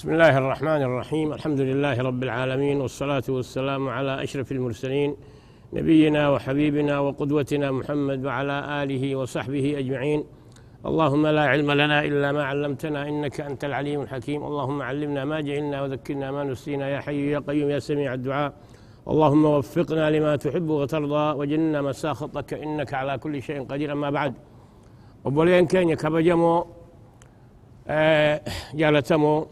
بسم الله الرحمن الرحيم الحمد لله رب العالمين والصلاة والسلام على أشرف المرسلين نبينا وحبيبنا وقدوتنا محمد وعلى آله وصحبه أجمعين اللهم لا علم لنا إلا ما علمتنا إنك أنت العليم الحكيم اللهم علمنا ما جهلنا وذكرنا ما نسينا يا حي يا قيوم يا سميع الدعاء اللهم وفقنا لما تحب وترضى وجننا مساخطك إنك على كل شيء قدير أما بعد وبولين كان كبجمو آه جالتمو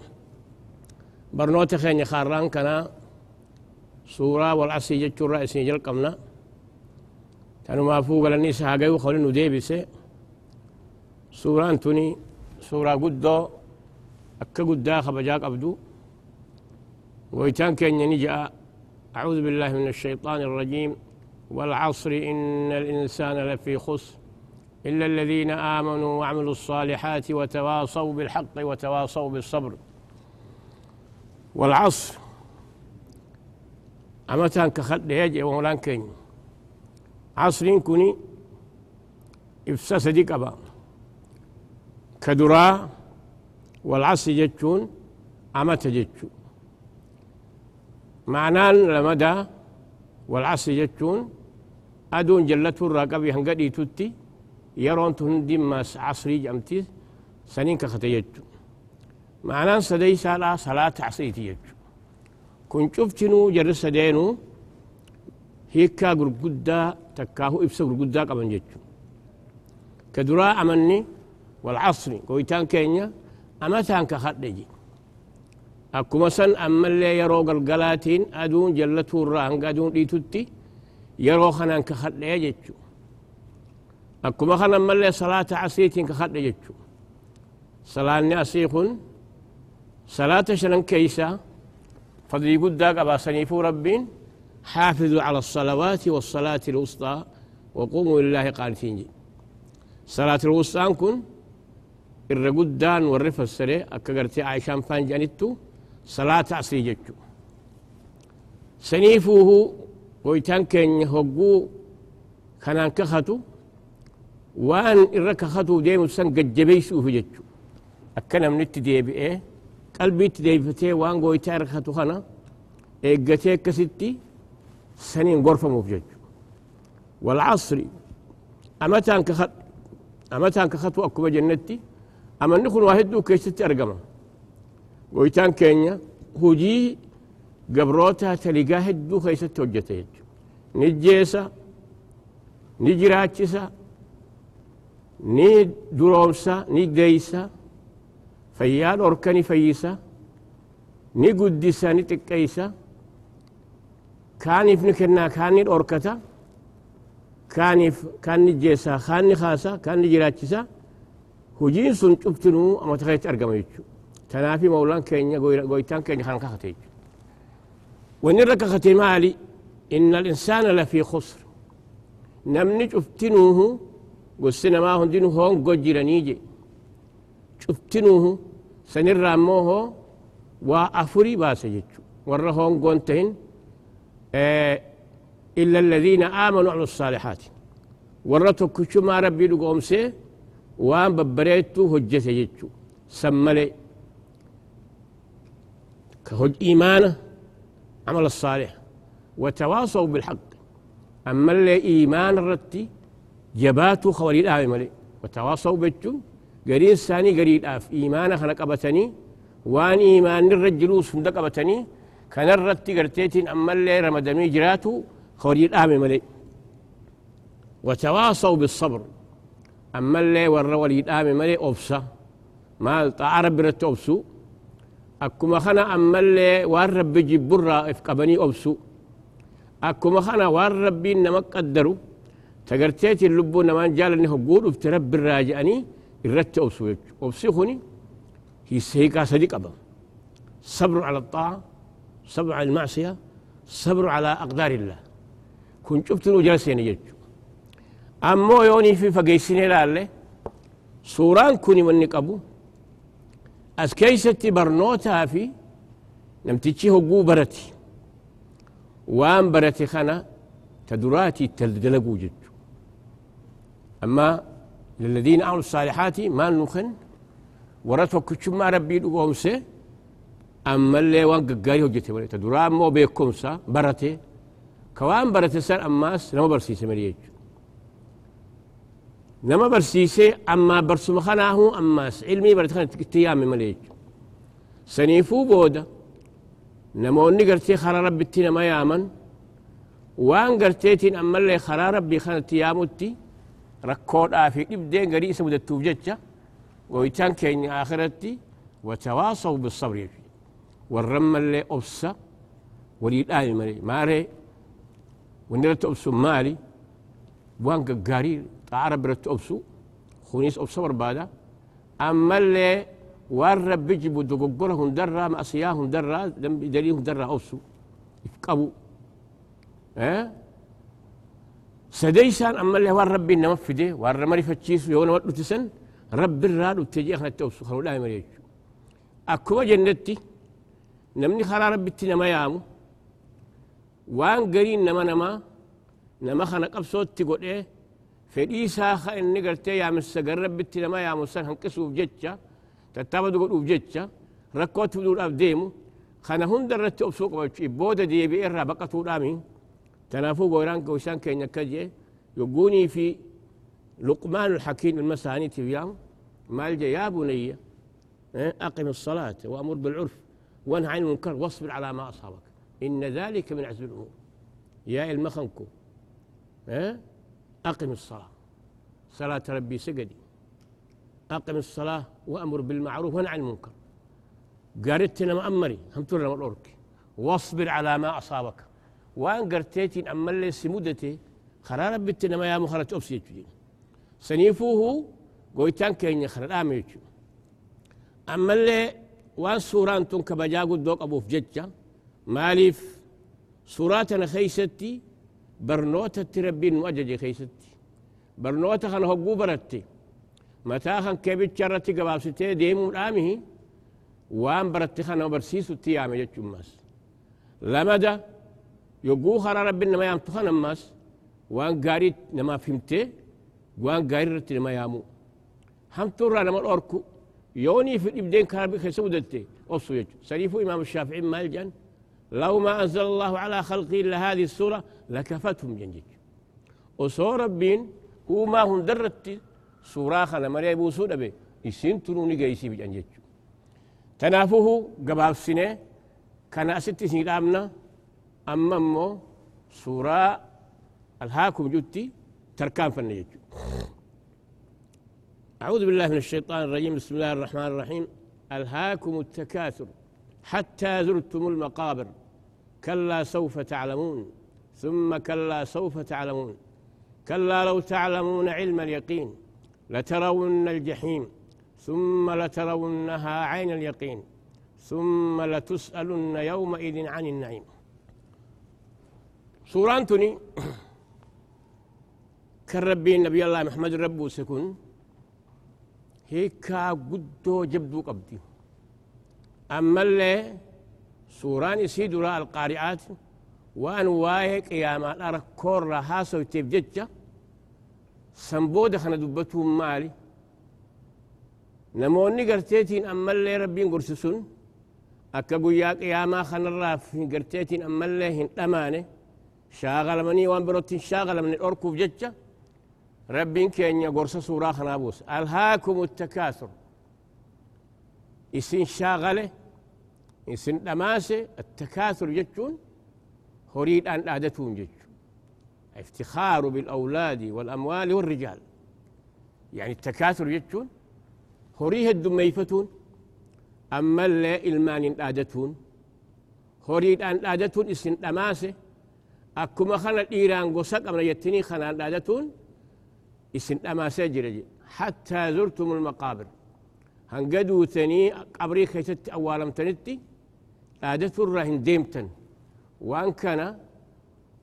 برنوت خيني خاران كنا سورة والعصي جتشو الرئيسي جل قمنا. كانوا ما فوق لنيس هاقيو خلينو ديبسي سورة أنتوني سورة قدو أكا قدا خبجاك أبدو. ويتان كان نجأ أعوذ بالله من الشيطان الرجيم. والعصر إن الإنسان لفي خسر. إلا الذين آمنوا وعملوا الصالحات وتواصوا بالحق وتواصوا بالصبر. والعصر. أمتان كخد يجي ومولان كين عصرين كوني إفساس ديك أبا. كدرا والعصر جتشون أمت جتشون معنان لمدى والعصر جتشون أدون جلته الراقبي هنقدي تتي يرون تهندي ما عصري جمتي سنين كختيجتشون معنان سدي سالا صلاة عصريتي يجو كن شفتنو جرس دينو هيكا غرغدا تكاهو إبسا غرغدا قبن جتشو كدرا أمني والعصر قويتان كينيا أمتان كخدجي akkuma san ammallee yeroo galgalaatiin aduun jallatuu irraa hanga aduun dhiitutti yeroo kanaan ka hadhee jechu akkuma kan ammallee salaata asiitiin ka hadhe jechu salaanni kun salaata shanan keeysa fadlii guddaa qabaasaniifuu rabbiin حافظوا على الصلوات والصلاة الوسطى وقوموا لله قانتين. صلاة الوسطى كن الرقدان والرفة السري أكا عايشان فان جانتو صلاة عصري جتشو سنيفوه ويتان كن هقو كانان كخطو وان إرك خطو ديمو سن قد جبيسوه جتشو أكنا من التديبي إيه قلبي تديفتي وان قويتا إركتو خنا إيقتي كستي سنين غرفة مفجج. والعصر أمتان كخط أمتان كخطو أكو جنتي أما نكون واحد دو كيستي أرقمه goytaan keenya hujii gabrootaa taligaa hedduu keessatti hojjete jechu ni jeesa ni jiraachisa ni duroomsa ni deeysa guddisa ni xiqqeeysa kaaniif ni kennaa kaan ni dhorkata kaaniif kaan ni jeesa kaan ni kaasa kaan ni jiraachisa hujiin sun cuftinuu amata keessatti argama jechuudha تنافي مولان كينيا قويتان كينيا خان كختي ونرك ختي مالي إن الإنسان لفي خسر نمني شفتنوه قسنا ما هون دينو هون قجر نيجي شفتنوه سنر موه وأفري باسجج ورا هون قنتهن آه إلا الذين آمنوا وعملوا الصالحات. ورا تكشو ما ربي لقوم سي وان ببريتو هجته جتشو سملي. كهج إيمانه عمل الصالح. وتواصوا بالحق. أما اللي إيمان الرتي جباتو خوالي الآوي ملي. وتواصوا بجو قرين ثاني قرين آف. إيمانه خلق أبتني وان إيمان الرجلوس فندق أبتني كان الرتي قرتيتين أما اللي رمدمي جراتو خوالي الآوي ملي. وتواصوا بالصبر. أما اللي ور ولي الآوي ملي أبسا ما تعرب برت أبسو kana ammallee waan rabbi jibburraa if qabanii obsu akkuma kana waan rabbiin nama qaddaru tagarteetiin lubbuu namaan jaalanne hogguu dhufte rabbiirraa je'anii الرتة أوسويك أوسيخوني هي سيكا سديق أبا صبر على الطاعة صبر على المعصية صبر على أقدار الله. كنت شفت له جلسين يجج أما يوني في فقيسين لالة سوران كوني من نقبو أسكيستي برنوتا في نمتتشي هقو برتي. وان برتي خانا تدراتي تلدلقو جج أما للذين عملوا الصالحات ما نخن ورثوا كتشما ربي دقومسه أما اللي وان قاري هجته ملي تدرام مو بيكم سا. برته كوان برته سر أماس نما برسيسي مليج نما برسيسي أما برسو مخناه أماس. علمي برتخن تيامي مليج سنيفو بودا. نموني قرتي خرا ربي تينا ما يامن. وان قرتيتين أما اللي خرا ربي ركود آفي إبدين قريء سمدت توججة ويتان كين آخرتي وتواصوا بالصبر يجي والرم اللي أبسا ولي الآن مالي ماري ونرت أبسو مالي وان قاري تعرب رت أبسو خونيس أبسو بربادا أما اللي وان رب يجيبوا دقوقرهم درا مأسياهم درا دليهم درا أبسو يفقبوا أه؟ سديسان أما اللي وان ربي نمفده وان رمري فتشيسو يونا ودو تسن رب الراد وتجي أخنا التوسو خلو لا يمريج أكما جنتي نمني خرا ربي نما يامو. وان قرين نما نما نما خنا قبصوت تقول إيه فدي ساخا إني قلتي يا مسجر ربي نما يامو سن هنكسو بجتشا تتابع تقول بجتشا ركوت بدون أبديمو خنا هندر رتي أبسوق بودا دي بإرها بقى آمين. تنافو قويران كوشان كين كجي يقوني في لقمان الحكيم المساني تبيام مالجا يا بني أقم الصلاة وأمر بالعرف وانهى عن المنكر واصبر على ما أصابك. إن ذلك من عزم الأمور. يا المخنكو أقم الصلاة. صلاة ربي سجدي. أقم الصلاة وأمر بالمعروف وانهى عن المنكر. قالت مأمري هم ترى واصبر على ما أصابك. وان قرتيتين أما اللي سمودتي خرا ربتنا ما يا مخرج أبسي يجين سنيفوه قويتان كين يخرا آمي أما اللي وان سوران تون كبجاقو دوك أبو فججة ماليف سوراتنا خيستي برنوتة تربين مؤججي خيستي. برنوتة خان هقو برتي. متى خان كيبت شرتي قبابستي ديمو آمه وان برتي خان برسيسو تيامي جتشو ماس. لمدى يقو خرا ربي نما يام تخان الناس. وان قاري نما فهمته وان قاري رت نما يامو. هم ترى نما الأركو يوني في الإبدين كاربي خسودتي أصو يجو. سريفو إمام الشافعي مالجان لو ما أنزل الله على خلقه إلا هذه السورة لكفتهم جنجج وصور ربين. هو ما هم درت سورة خنا مريا بوسو دبي. يسين تنوني جيسي بجنجج تنافوه قباب سنة. كان أستي سنة أما أمو سورة الهاكم جتي تركان فنيج أعوذ بالله من الشيطان الرجيم. بسم الله الرحمن الرحيم. ألهاكم التكاثر حتى زرتم المقابر. كلا سوف تعلمون. ثم كلا سوف تعلمون. كلا لو تعلمون علم اليقين لترون الجحيم. ثم لترونها عين اليقين. ثم لتسألن يومئذ عن النعيم. سوران تني كربي النبي الله محمد ربو سكون هيكا قدو جبدو قبدي. أما اللي سوران يسيدوا القارئات وأن واهي قيامات أركور رهاسو تبججة سنبودة خنا دبتهم مالي. نموني قرتيتين أما اللي ربين قرسسون أكا قويا قياما خنا الراف قرتيتين أما اللي هن أمانة. شاغل مني وان بروتين شاغل من الأركوف جتة ربين كينيا قرصة سورة خنابوس. ألهاكم التكاثر. إسن شاغلة إسن دماسة التكاثر جتون هريد أن أعدتهم جتون افتخار بالأولاد والأموال والرجال. يعني التكاثر جتون هريه الدميفتون أما اللي إلمان أعدتون هريد أن أعدتون إسن دماسة أكما خنا الإيران قصق أمنا يتني خنا دادتون إسن أما سجر حتى زرتم المقابر هنقدوا ثني قبري خيست أولا تنتي دادت الرهن ديمتن وأن كان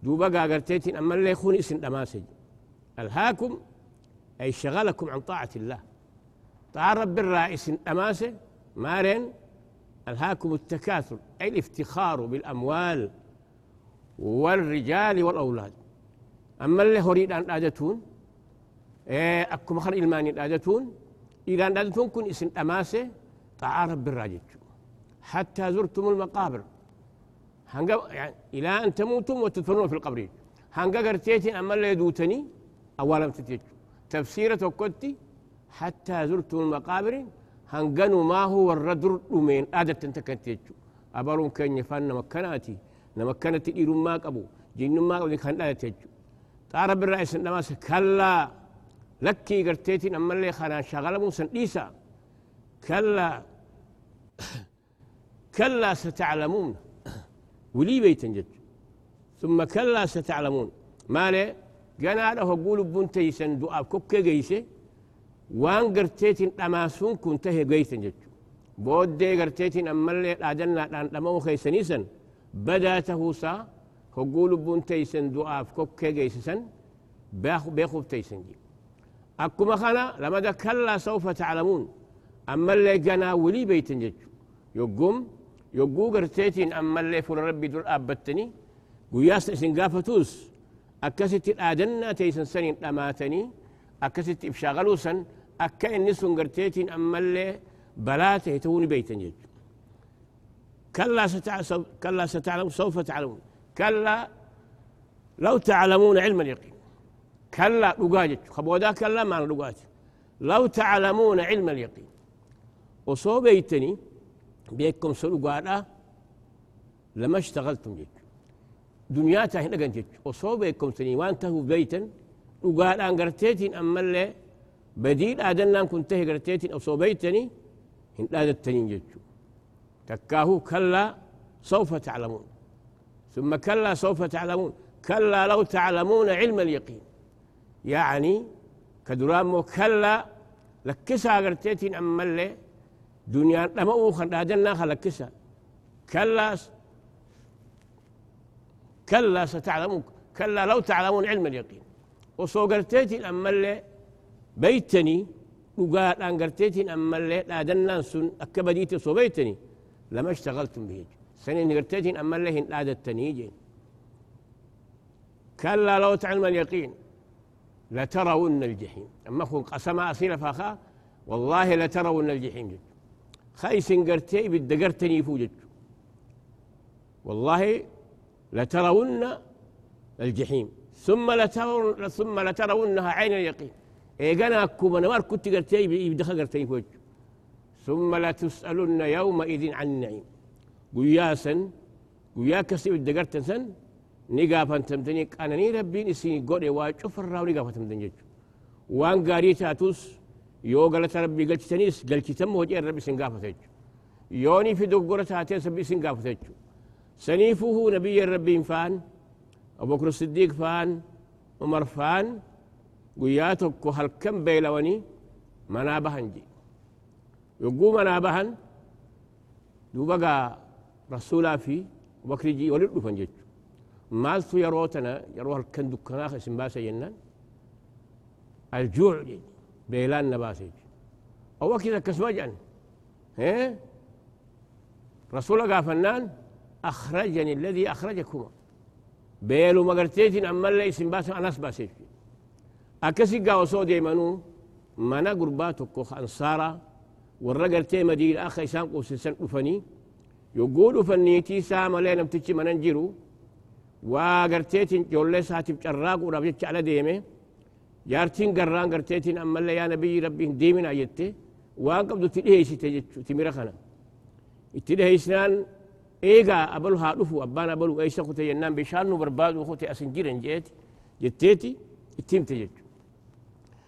دوبا قاقرتيتين أما اللي يخون إسن أما سجر ألهاكم أي شغلكم عن طاعة الله طاعة رب الرئيس أماسه مارين ألهاكم التكاثر أي الافتخار بالأموال والرجال والأولاد. أما اللي هريد أن أدتون إيه أكو مخر إلماني أدتون إذا أدتون كن اسم أماسة تعارف بالراجج. حتى زرتم المقابر. يعني إلى أن تموتم وتدفنون في القبر. هنقا قرتيتي أما اللي يدوتني أولا تتيجو تفسيرة وكتي حتى زرتم المقابر هنقنوا ما هو الردر من آدة تنتكنتيجو أبرون كان يفان مكاناتي نمكنت إيرون ما قبو جن ما قبو كان لا تجو تعرف الرئيس النماس كلا لكي قرتيتي أما اللي خنا شغل موسى إيسا كلا كلا ستعلمون ولي بيت جد ثم كلا ستعلمون ما لي قنا له قول بنتي سندوء كوكي جيسي وان قرتيتين أماسون كنت هي جيسن جد بودي قرتيتين أما اللي أدنا أن أمو خيسنيسن بدا تهوسا هقول بنتي سندوء كوكي جيسن بيخو بيخو تيسن جي. أكما خنا لما دا كلا سوف تعلمون. أما اللي قنا ولي بيت جد يقوم يقو قرتيتين أما اللي فر ربي دول أبتني. وياس إسن قافتوس أكست الآدنا تيسن سنين أماتني. أكست إفشاغلو سن أكا إنسون قرتيتين أما اللي بلاته توني بيتا جج. كلا ستعلم كلا ستعلم سوف تعلمون. كلا لو تعلمون علم اليقين. كلا لقاجت خبودا كلا ما لقاجت لو تعلمون علم اليقين. وصوبيتني بيكم سلوغادا لما اشتغلتم جيك دنياتا هنا قنت جيك وصوبيكم سني وانتهوا بيتا وقال أن قرتيتين أما اللي بديل ادنا كنت قرتيتين. أو صوبيتني هن لا التنين جيك تكاهو كلا سوف تعلمون. ثم كلا سوف تعلمون. كلا لو تعلمون علم اليقين. يعني كدرامو كلا لكسا قرتيتين اما اللي دنيا لما أوخر هذا خلكسا. كلا كلا ستعلمون. كلا لو تعلمون علم اليقين. وصوغرتيتين أما اللي بيتني. وقال أن قرتيتين لا دنان سن أكبديتي صوبيتني لما اشتغلتم به سنين قرتيتين أما اللي لا دتنيجين كلا لو تعلم اليقين لترون الجحيم. أما أخو قسم أصيل فاخا والله لترون الجحيم جد. خيس قرتي بدقرتني فوجد والله لترون الجحيم. ثم لترون ثم لترونها عين اليقين. ايقنا كوما نوار كنت قرتي بدخل قرتني فوج ثم لتسألن يومئذ عن النعيم قياسا قياكسي بدقرتن سن نقافا تمتني أنني ربي نسيني قولي واشوف الراو نقافا تمتني وان قاري تاتوس galata rabbii galchitaniis galchitamma hojii rabbi isin gaafata jechu yooni fi doggora taateen sabbi isin gaafata jechu saniifuhu nabiyyan rabbiin faan abubakr siddiiq faan umar faan guyyaa tokko halkan beelawanii manaa bahan يقوم أنا بهن دو بقى رسولا في وبكري جي ولد فنجج مالتو يروتنا يروح كان دكانا خسن باسا ينن الجوع بيلان نباسج أو كذا كسمجن ها؟ رسول قال فنان أخرجني الذي اخرجكما بيلو ما قرتيتين أما لا اسم باسا أناس باسج أكسي قاوسو ديمنو ما نقرباتو كوخ انصاره والرجل تيمة دي الأخ يسام قوس سن أفني يقول أفني تي سام لين بتشي من أنجرو وقرتيتين جولس هاتب جراغ ورابيتش على ديمة. يارتين قران قرتيتين أما يا نبي ربي ديمين آيتي وان قبضو تليه يسي تجيتشو تميرا خانا. اتليه يسنان إيغا أبلو هالوفو أبان أبلو إيسا قوتي ينام بشان وبرباد وخوتي أسنجيرن جيت جتيتي اتيم تجيتشو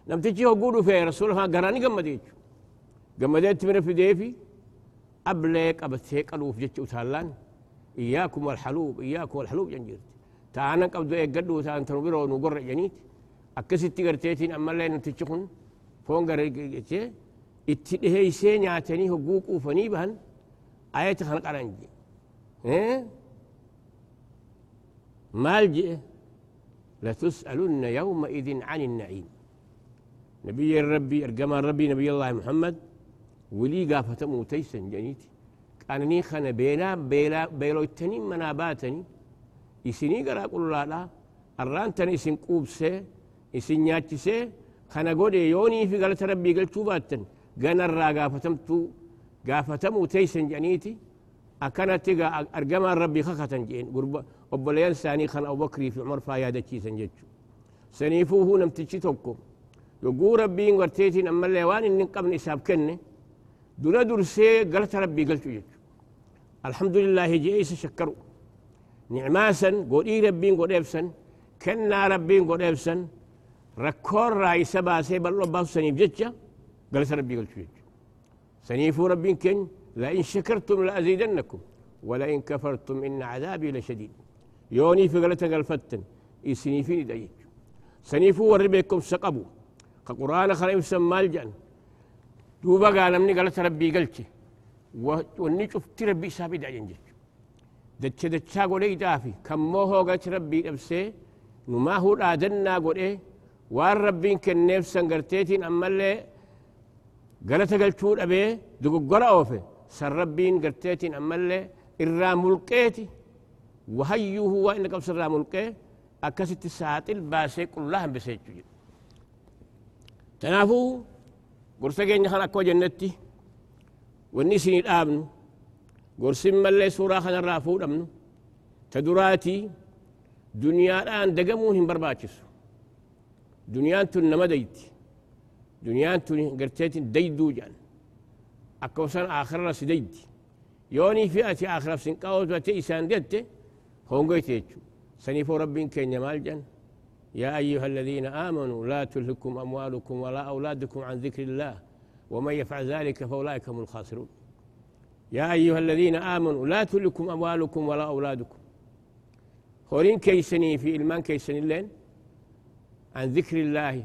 نمتجي هو قولو في رسول الله قراني ablee qabatee qaluuf jecha utaallaan iyyaakum alhaluub iyyaakum alhaluub jan jirti taanan qabdu eeggadhu taan tanu biroo nu gorra janiiti akkasitti garteetiin ammallee namtichi kun foon garee itti dhiheeysee nyaatanii hogguu quufanii bahan ayata kana qaran je maal jedhe لتسألن يومئذ عن النعيم نبي ربي أرجما ربي نبي الله محمد ولي قافة موتيسا جنيت أنني خنا بينا بيلا بيلو التنين مناباتني يسني قرأ قل لا الران تني سن قوبسه isin nyaachisee kana godhe yoonii fi galata rabbii galchuu baattan ganarraa gaafatamtu gaafatamuu teeysan jedhaniiti أكنت أرجما ربي خختن جين. قرب وبليان ثاني خان أبو بكر في عمر فايادة شيء سنجتشو سنيفوه نمتشي توكو يقول ربي ورتيتين أما الليوان إن قبل إساب كنه دون درسي قالت ربي قلت يجو الحمد لله جيس شكروا نعماسا قولي ربي قول إبسن كنا ربي قول إبسن ركور رأي سبا سيبا الله سنيف جتشا قالت ربي قلت يجو سنيفو ربي كن لئن شكرتم لأزيدنكم ولئن كفرتم إن عذابي لشديد. يوني في قلتك الفتن إسنيفين دايج. سنيفو وربيكم سقبوا كقرآن خليم سمال جان. دوبا قال مني قالت ربي قلتي. وني شفت ربي سابي داجن جيج دتش دتشا قولي دافي. كم موهو قالت ربي نفسي نما هو آدنا قولي وان ربي كن نفسا قرتيتين أما اللي قالت قلتون أبي دقو قرأ أوفي. سر ربين قرتيتين أما اللي إرا ملقيتي. وهيوه وإنك بسر ملقي أكست الساعة باسي كلها بسيجو تنافو؟ قرصة جينا خان أكو جنتي والنسين الآبن قرص ملي سورة خان الرافو أمنو تدراتي دنيا الآن دقمون هم برباتشس دنيا تن نما ديتي دنيا تن قرتيت ديدو جان أكوسان آخر راس ديدي يوني فئة آخر راس قاوز وتيسان ديتي هونغوي تيجو سنيفو ربين كين مال جان يا أيها الذين آمنوا لا تلهكم أموالكم ولا أولادكم عن ذكر الله ومن يفعل ذلك فأولئك هم الخاسرون. يا أيها الذين آمنوا لا تلهكم أموالكم ولا أولادكم. هورين كيسني في إلمان كيسني اللين عن ذكر الله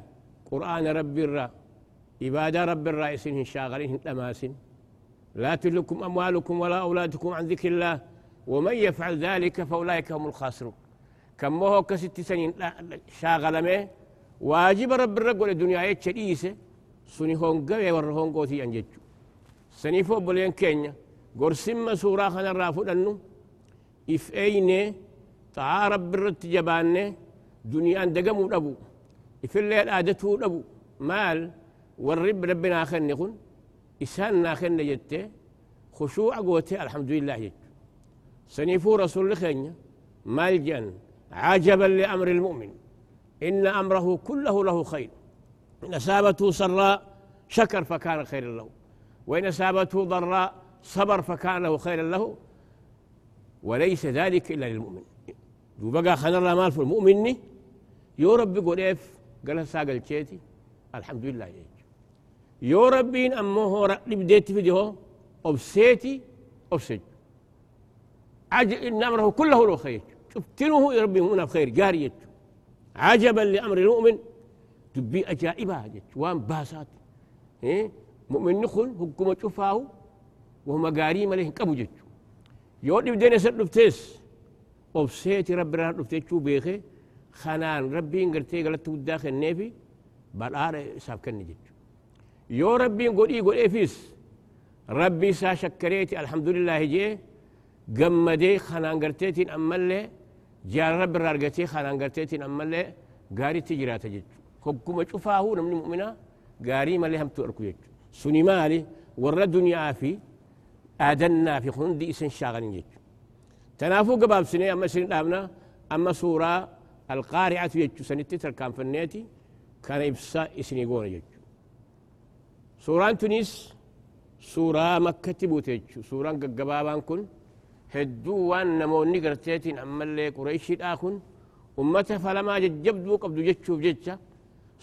قرآن رب الرا عبادة رب الرئيسين شاغلين تماسين لا تلكم أموالكم ولا أولادكم عن ذكر الله ومن يفعل ذلك فأولئك هم الخاسرون. كم هو كست سنين؟ شاغلمه واجب رب الرقل الدنيا يتشديسه سني هون قوي ور هون قوتي أنججو. سني فو بلين كينيا. قرسم سورة خنا الرافو لنو. إف أيني. تعا رب الرت جبانه دنيا دقمو أبو إف اللي آدته أبو مال. والرب ربنا خن يقول إسان ناخن جته خشوع قوتي الحمد لله يجو سنيفو رسول الله مال جن. عجبا لأمر المؤمن. إن أمره كله له خير. إن أصابته سراء شكر فكان خيرا له. وإن أصابته ضراء صبر فكان له خيرا له. وليس ذلك إلا للمؤمن. وبقى خنا الله مال في المؤمن يو ربي قول إيف قال ساقل تشيتي الحمد لله يجي يو ربين أمه بديت فيديو أبسيتي أبسج عجل إن أمره كله له خير. شفتنه ربي هنا بخير جارية عجبا لأمر المؤمن. تبي أجائبها جت وان باسات. إيه؟ مؤمن نخل حكومة شفاه وهم قاري مليه كبو جت يود بدين يسر نفتيس وبسيت ربي راه نفتيس شو بيخي؟ خنان ربي نقرتي قالت داخل نيفي بالآر سابكني جت يو ربي نقول إيه قول إيه فيس ربي سا شكريتي الحمد لله جي. قمدي خنان قرتيتين أمالي جار رب الرارقتي خانان قرتيتين أما اللي قاري تجرى تجج حكومة شفاه نمني مؤمنا قاري ما لهم تؤركو يج سني مالي ورى الدنيا في آدنا في خندي إسن شاغلين يج تنافو قباب سنة أما سنة دامنا أما سورة القارعة يج سنة تتر كان فنيتي كان إبساء إسني قونا يج سورة تونس سورة مكة تبوتيج هدو وان نمو نقرتيتين أما اللي قريشي الآخن أمتا فلما جبدو قبدو جتشو جتشا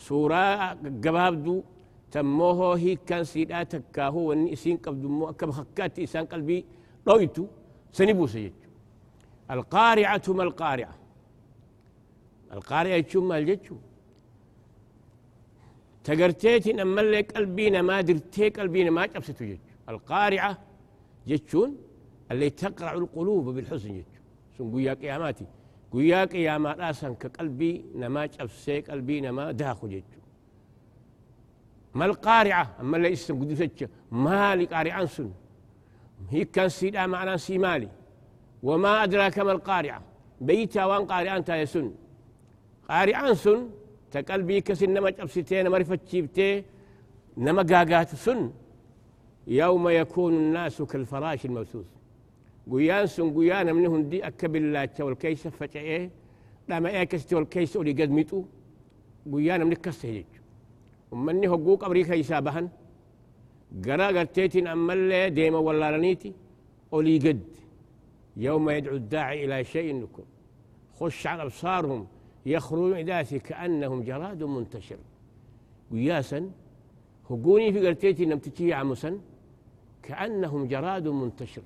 سورة قبابدو تموه هي كان سيدا تكاهو واني اسين قبدو مو خكاتي اسان قلبي رويتو سنبو سجد القارعة ما القارعة القارعة ما الجتشو تقرتيتين أما اللي قلبين ما درتي قلبين ما جبستو جتشو القارعة جتشون جتشو اللي تقرع القلوب بالحزن. جد سن قويا قياماتي. قويا قيامات آسان كقلبي نما أفسي قلبي نما داخو جد ما القارعة؟ أما اللي اسم قدسة ما لقارعان سن هي كان سيدا معنا سيمالي. وما أدراك ما القارعة. بيتا وان قارعان تا يسن. قارعان سن تقلبي كسن نما أفسيتين نما رفتشيبتي نما قاقات سن. يوم يكون الناس كالفراش المبثوث. قيان سن قيان من هندي أكب الله والكيس فجأة لما إيكست والكيس أولي قد ميتو قيان من كسه ومني هقوق أمريكا يسابهن قرا قرتيتين أما اللي ديما ولا رنيتي أولي قد يوم يدعو الداعي إلى شيء إنكم خش على أبصارهم يخرجون إداسي كأنهم جراد منتشر وياسا هقوني في قرتيتي نمتتي عمسا كأنهم جراد منتشر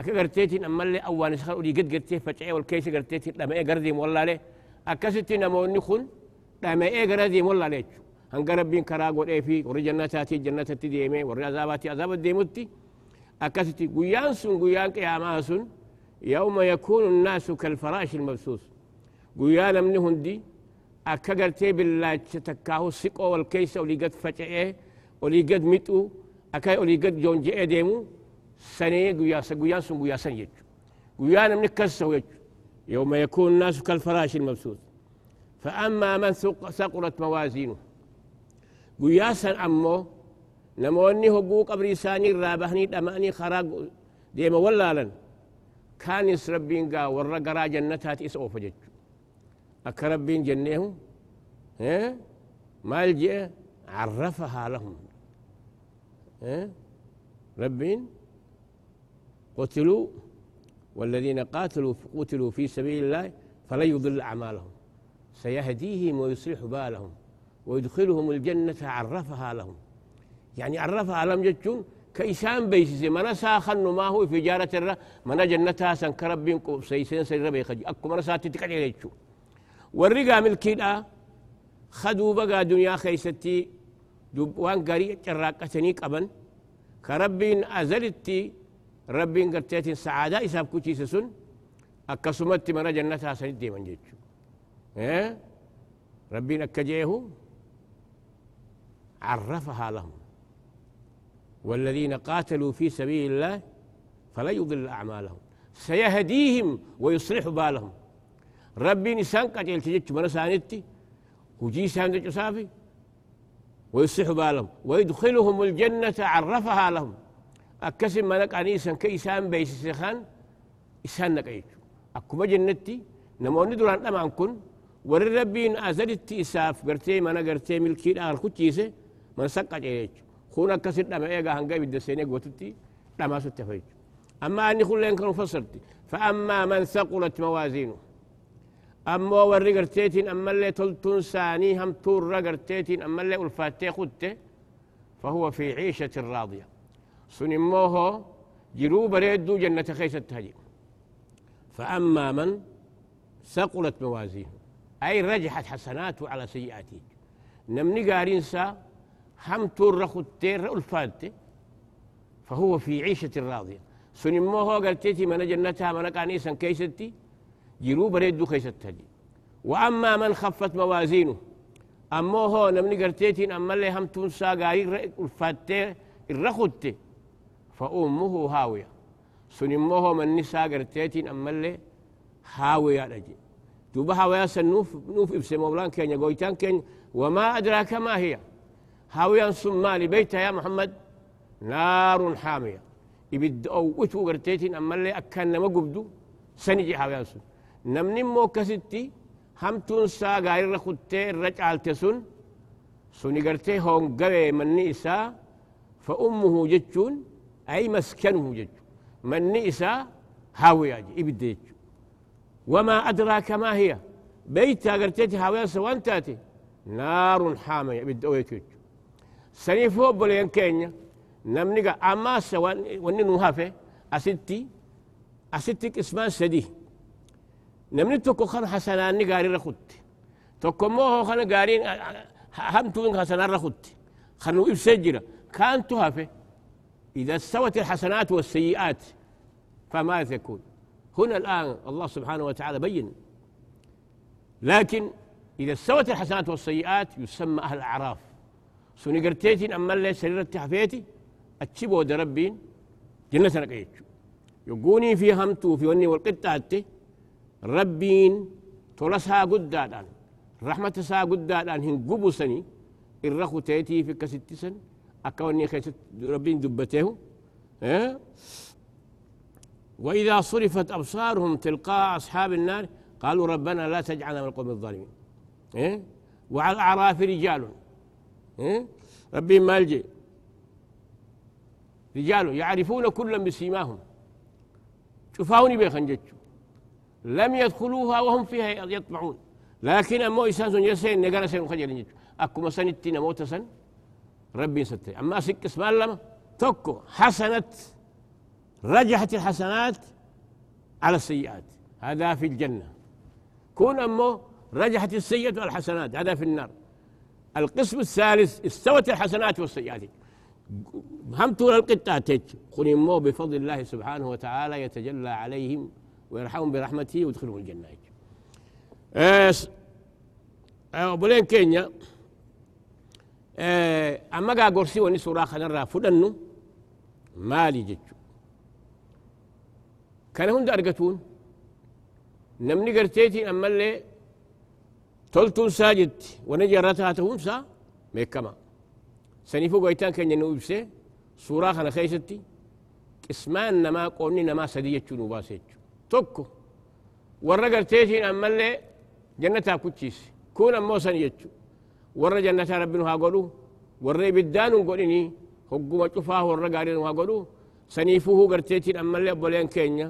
أكا قرتيتي أما اللي أول نسخر أولي قد قرتيه فتعي والكيس قرتيتي لما إيه قرديم والله ليه أكستي نموني خن لما إيه قرديم والله ليه hanga rabbiin karaa godhee fi warri jannataati jannatatti deeme warri azaabaati azaaba deemutti akkasitti guyyaan sun guyyaan qiyaamaa sun yawma yakuunu nnaasu kalfaraashi ilmabsuus guyyaa namni hundi akka gartee billaacha takkaahu siqoo wal keeysa olii gad faca'ee olii gad mixuu akka olii gad joonje'ee sanee guyyaan sun guyyaa san jechu guyyaa namni akkas ta'u jechu يوم يكون الناس كالفراش المبسوط فأما من ثقلت موازينه guyyaa san ammoo namoonni hogguu qabrii isaanii irraa bahanii dhama'anii karaa deema wallaalan kaanis rabbiin gaa warra garaa jannataati isa oofa jechu akka rabbiin jenneehu maal jee عرفها لهم ربين قتلوا والذين قاتلوا قتلوا في سبيل الله فلن يضل أعمالهم. سيهديهم ويصلح بالهم ويدخلهم الجنة عرفها لهم. يعني عرفها لهم جتشون كإسان بيسيسي منا ساخن ما هو في جارة الرا منا جنتها سنكرب بينكو سيسين سيرا بيخجي أكو منا ساتي تكالي جتشو. والرقا ملكينا خدوا بقى دنيا خيستي وان قري جراقتني قبن كربين أزلتي ربين قرتيتين سعادة إساب كوتي سسن. أكسمت منا جنتها سندي من جتشو إيه؟ ربين أكجيهو عرفها لهم. والذين قاتلوا في سبيل الله فلا يضل أعمالهم. سيهديهم ويصلح بالهم. ربي نسان قتل تجت من سانتي. وجي سان صافي ويصلح بالهم. ويدخلهم الجنة عرفها لهم. أكسم ملك أنيسا كيسان بيس سخان إسان نقيت أكما جنتي نموني دوران أمان كن ور ربين أزلت إساف قرتي منا قرتي ملكي الآن كتيسة من سقط إيش خونا كسر دم إيجا هنجا بيد السنة قوتتي أسوت فيج أما أني كل كانوا فصلت فأما من ثقلت موازينه. أما وري قرتيتين أما اللي تلتون ساني هم تور قرتيتين أما اللي ألفاتي خدته فهو في عيشة راضية. سنموه جرو بريدو جنة خيسة هجي فأما من ثقلت موازينه أي رجحت حسناته على سيئاته. نمني قارين سا هم تور خدتير الفات فهو في عيشة راضية. سنمو هو قلتيتي من جنتها من كانيسا كيستي جرو بريدو كيستها دي وأما من خفت موازينه أما هو نمني قلتيتي أما اللي هم تنسى قاري الفاتي الرخدتي فأمه هاوية. سنمو هو من نساء قلتيتي أما اللي هاوية لجي دوبا هاوية سنوف نوف إبسي مولان كينيا قويتان كينيا وما أدراك ما هي؟ هاويا سمالي بيتها يا محمد نار حامية. يبد أو وتو قرتيتين أما اللي أكان ما قبدو. سنجي هاويا سن. نمني مو كستي هم تنسى غير رخوتي الرجال تسن قرتي هون قوي من نيسا. فأمه جتشون. أي مسكن جج. من نئسى هاوي أجي وما أدراك ما هي؟ بيت أغرتيتي هاوي أسا وانتاتي نار حامية إبديج أويتج سنفو بولين كينيا. نمنقى أما سوان ونينو هافي أستي أستي كسمان سدي. نمني توكو خان حسنان نقاري رخوتي توكو موهو خان قارين همتو من حسنان رخوتي خانو إبسجرة كانتو هافي إذا استوت الحسنات والسيئات فماذا يكون. هنا الآن الله سبحانه وتعالى بين. لكن إذا استوت الحسنات والسيئات يسمى أهل الأعراف سوني قرتيتين أما اللي سريرت حفيتي أتشبو ربين جنة نقيتشو يقوني في همتو في وني والقطة ربين تولسها قدادان. رحمة سا قدادان هن قبو سني الرخو تيتي في كست سن. أكوني خيست ربين دبته آه وإذا صرفت أبصارهم تلقاء أصحاب النار قالوا ربنا لا تجعلنا من القوم الظالمين إيه؟ وعلى الأعراف رجال إيه؟ ربي مالجي رجال يعرفون كلا بسيماهم. شوفاوني بيخنجتشو لم يدخلوها وهم فيها يطمعون. لكن أمو إسان سن يسين نقرأ سين خجل أكو مسنتين موت سن ربي ستي أما سكس لما تكو حسنت رجحت الحسنات على السيئات. هذا في الجنة. كون أمو رجحت السيئة والحسنات هذا في النار. القسم الثالث استوت الحسنات والسيئات. هم طول القطة قل مو بفضل الله سبحانه وتعالى يتجلى عليهم ويرحمهم برحمته ويدخلهم الجنة. أه بولين كينيا. أه أما قا قرسي وني سورة خنرا فدنو مالي جتشو كان هند أرقتون نمني قرتيتي أما اللي تلتون ساجد ونجرتها تهونسا ميكما سنيفو قويتان كان ينوبسي سورة خنا خيستي اسمان نما قوني نما سدية نوباسيج توكو ورقر تيتين أما warra jannataa rabbiin haa godhu warra ibiddaan hin godhini hogguma cufaa warra gaariin haa godhu saniifuu huu garteetiin ammallee obboleen keenya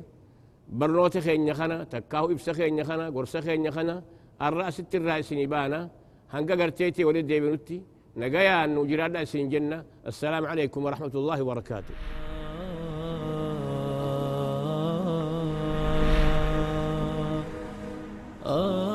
barnoota keenya kana takkaahu ibsa keenya kana gorsa keenya kana arra asitti irraa isinii baana hanga garteetii walit deebinutti naga yaannu jiraadha isin jenna assalaamu alaikum warahmatu llahi wabarakaatuh Oh